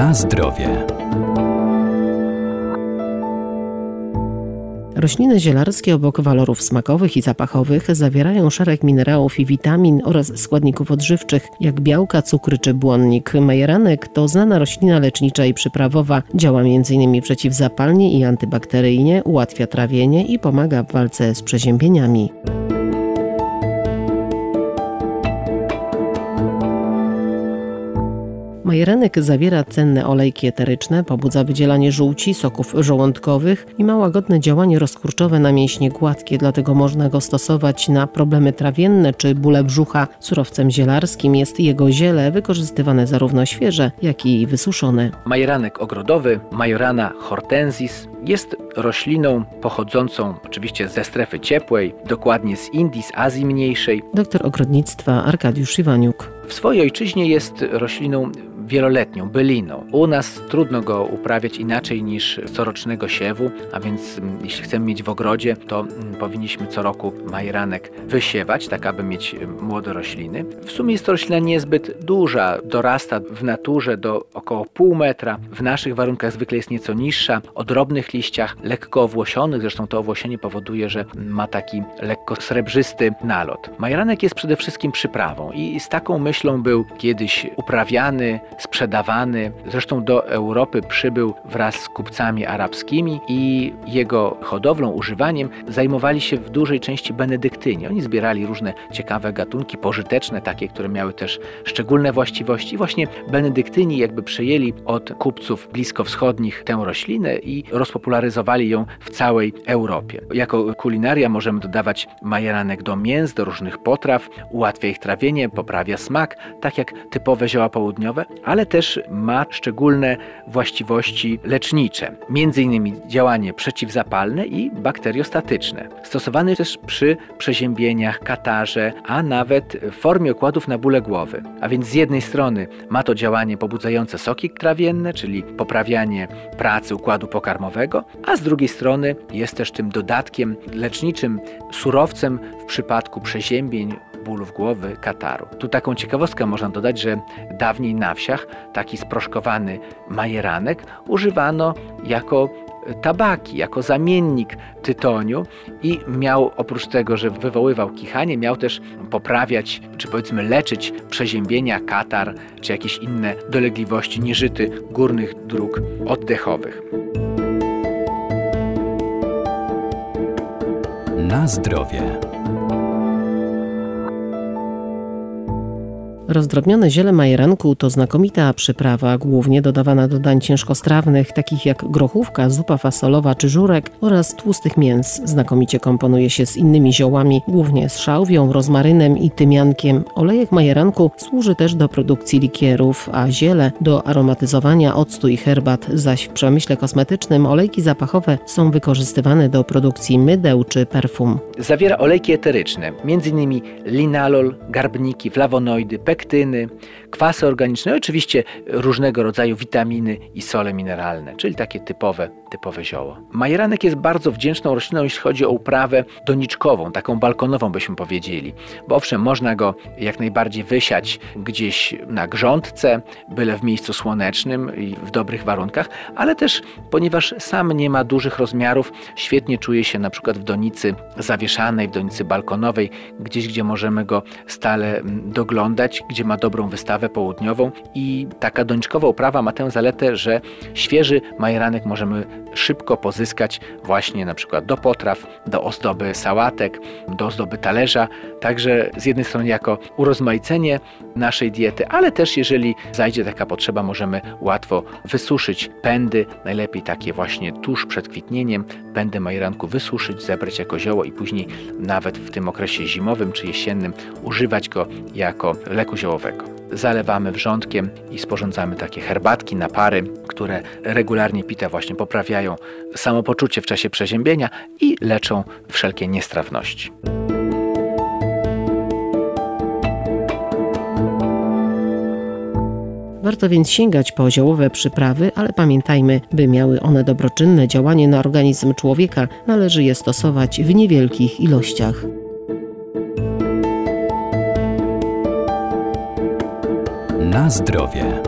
Na zdrowie. Rośliny zielarskie obok walorów smakowych i zapachowych zawierają szereg minerałów i witamin oraz składników odżywczych, jak białka, cukry czy błonnik. Majeranek to znana roślina lecznicza i przyprawowa. Działa m.in. przeciwzapalnie i antybakteryjnie, ułatwia trawienie i pomaga w walce z przeziębieniami. Majerenek zawiera cenne olejki eteryczne, pobudza wydzielanie żółci, soków żołądkowych i ma łagodne działanie rozkurczowe na mięśnie gładkie, dlatego można go stosować na problemy trawienne czy bóle brzucha. Surowcem zielarskim jest jego ziele, wykorzystywane zarówno świeże, jak i wysuszone. Majeranek ogrodowy, Majorana hortensis, jest rośliną pochodzącą oczywiście ze strefy ciepłej, dokładnie z Indii, z Azji Mniejszej. Doktor ogrodnictwa Arkadiusz Iwaniuk. W swojej ojczyźnie jest rośliną wieloletnią, byliną. U nas trudno go uprawiać inaczej niż corocznego siewu, a więc mm, jeśli chcemy mieć w ogrodzie, to mm, powinniśmy co roku majeranek wysiewać, tak aby mieć mm, młode rośliny. W sumie jest to roślina niezbyt duża, dorasta w naturze do około pół metra. W naszych warunkach zwykle jest nieco niższa, o drobnych liściach, lekko owłosionych, zresztą to owłosienie powoduje, że ma taki lekko srebrzysty nalot. Majeranek jest przede wszystkim przyprawą i z taką myślą był kiedyś uprawiany, sprzedawany. Zresztą do Europy przybył wraz z kupcami arabskimi i jego hodowlą, używaniem zajmowali się w dużej części benedyktyni. Oni zbierali różne ciekawe gatunki, pożyteczne, takie, które miały też szczególne właściwości. I właśnie benedyktyni jakby przejęli od kupców bliskowschodnich tę roślinę i rozpopularyzowali ją w całej Europie. Jako kulinaria możemy dodawać majeranek do mięs, do różnych potraw, ułatwia ich trawienie, poprawia smak, tak jak typowe zioła południowe, ale też ma szczególne właściwości lecznicze, innymi działanie przeciwzapalne i bakteriostatyczne. Stosowany też przy przeziębieniach, katarze, a nawet w formie okładów na bóle głowy. A więc z jednej strony ma to działanie pobudzające soki trawienne, czyli poprawianie pracy układu pokarmowego, a z drugiej strony jest też tym dodatkiem leczniczym, surowcem w przypadku przeziębień, bólów głowy, kataru. Tu taką ciekawostkę można dodać, że dawniej na wsiach taki sproszkowany majeranek używano jako tabaki, jako zamiennik tytoniu i miał oprócz tego, że wywoływał kichanie, miał też poprawiać, czy powiedzmy leczyć przeziębienia, katar, czy jakieś inne dolegliwości nieżyty górnych dróg oddechowych. Na zdrowie. Rozdrobnione ziele majeranku to znakomita przyprawa, głównie dodawana do dań ciężkostrawnych, takich jak grochówka, zupa fasolowa czy żurek oraz tłustych mięs. Znakomicie komponuje się z innymi ziołami, głównie z szałwią, rozmarynem i tymiankiem. Olejek majeranku służy też do produkcji likierów, a ziele do aromatyzowania octu i herbat, zaś w przemyśle kosmetycznym olejki zapachowe są wykorzystywane do produkcji mydeł czy perfum. Zawiera olejki eteryczne, m.in. linalol, garbniki, flawonoidy, pek kwasy organiczne, oczywiście różnego rodzaju witaminy i sole mineralne, czyli takie typowe, typowe zioło. Majeranek jest bardzo wdzięczną rośliną, jeśli chodzi o uprawę doniczkową, taką balkonową byśmy powiedzieli, bo owszem, można go jak najbardziej wysiać gdzieś na grządce, byle w miejscu słonecznym i w dobrych warunkach, ale też ponieważ sam nie ma dużych rozmiarów, świetnie czuje się na przykład w donicy zawieszanej, w donicy balkonowej, gdzieś gdzie możemy go stale mm, doglądać, gdzie ma dobrą wystawę południową i taka doniczkowa uprawa ma tę zaletę, że świeży majeranek możemy szybko pozyskać właśnie na przykład do potraw, do ozdoby sałatek, do ozdoby talerza, także z jednej strony jako urozmaicenie naszej diety, ale też jeżeli zajdzie taka potrzeba, możemy łatwo wysuszyć pędy, najlepiej takie właśnie tuż przed kwitnieniem, pędy majeranku wysuszyć, zebrać jako zioło i później nawet w tym okresie zimowym czy jesiennym używać go jako leku ziołowego. Zalewamy wrzątkiem i sporządzamy takie herbatki, napary, które regularnie pite właśnie poprawiają samopoczucie w czasie przeziębienia i leczą wszelkie niestrawności. Warto więc sięgać po ziołowe przyprawy, ale pamiętajmy, by miały one dobroczynne działanie na organizm człowieka, należy je stosować w niewielkich ilościach. Na zdrowie.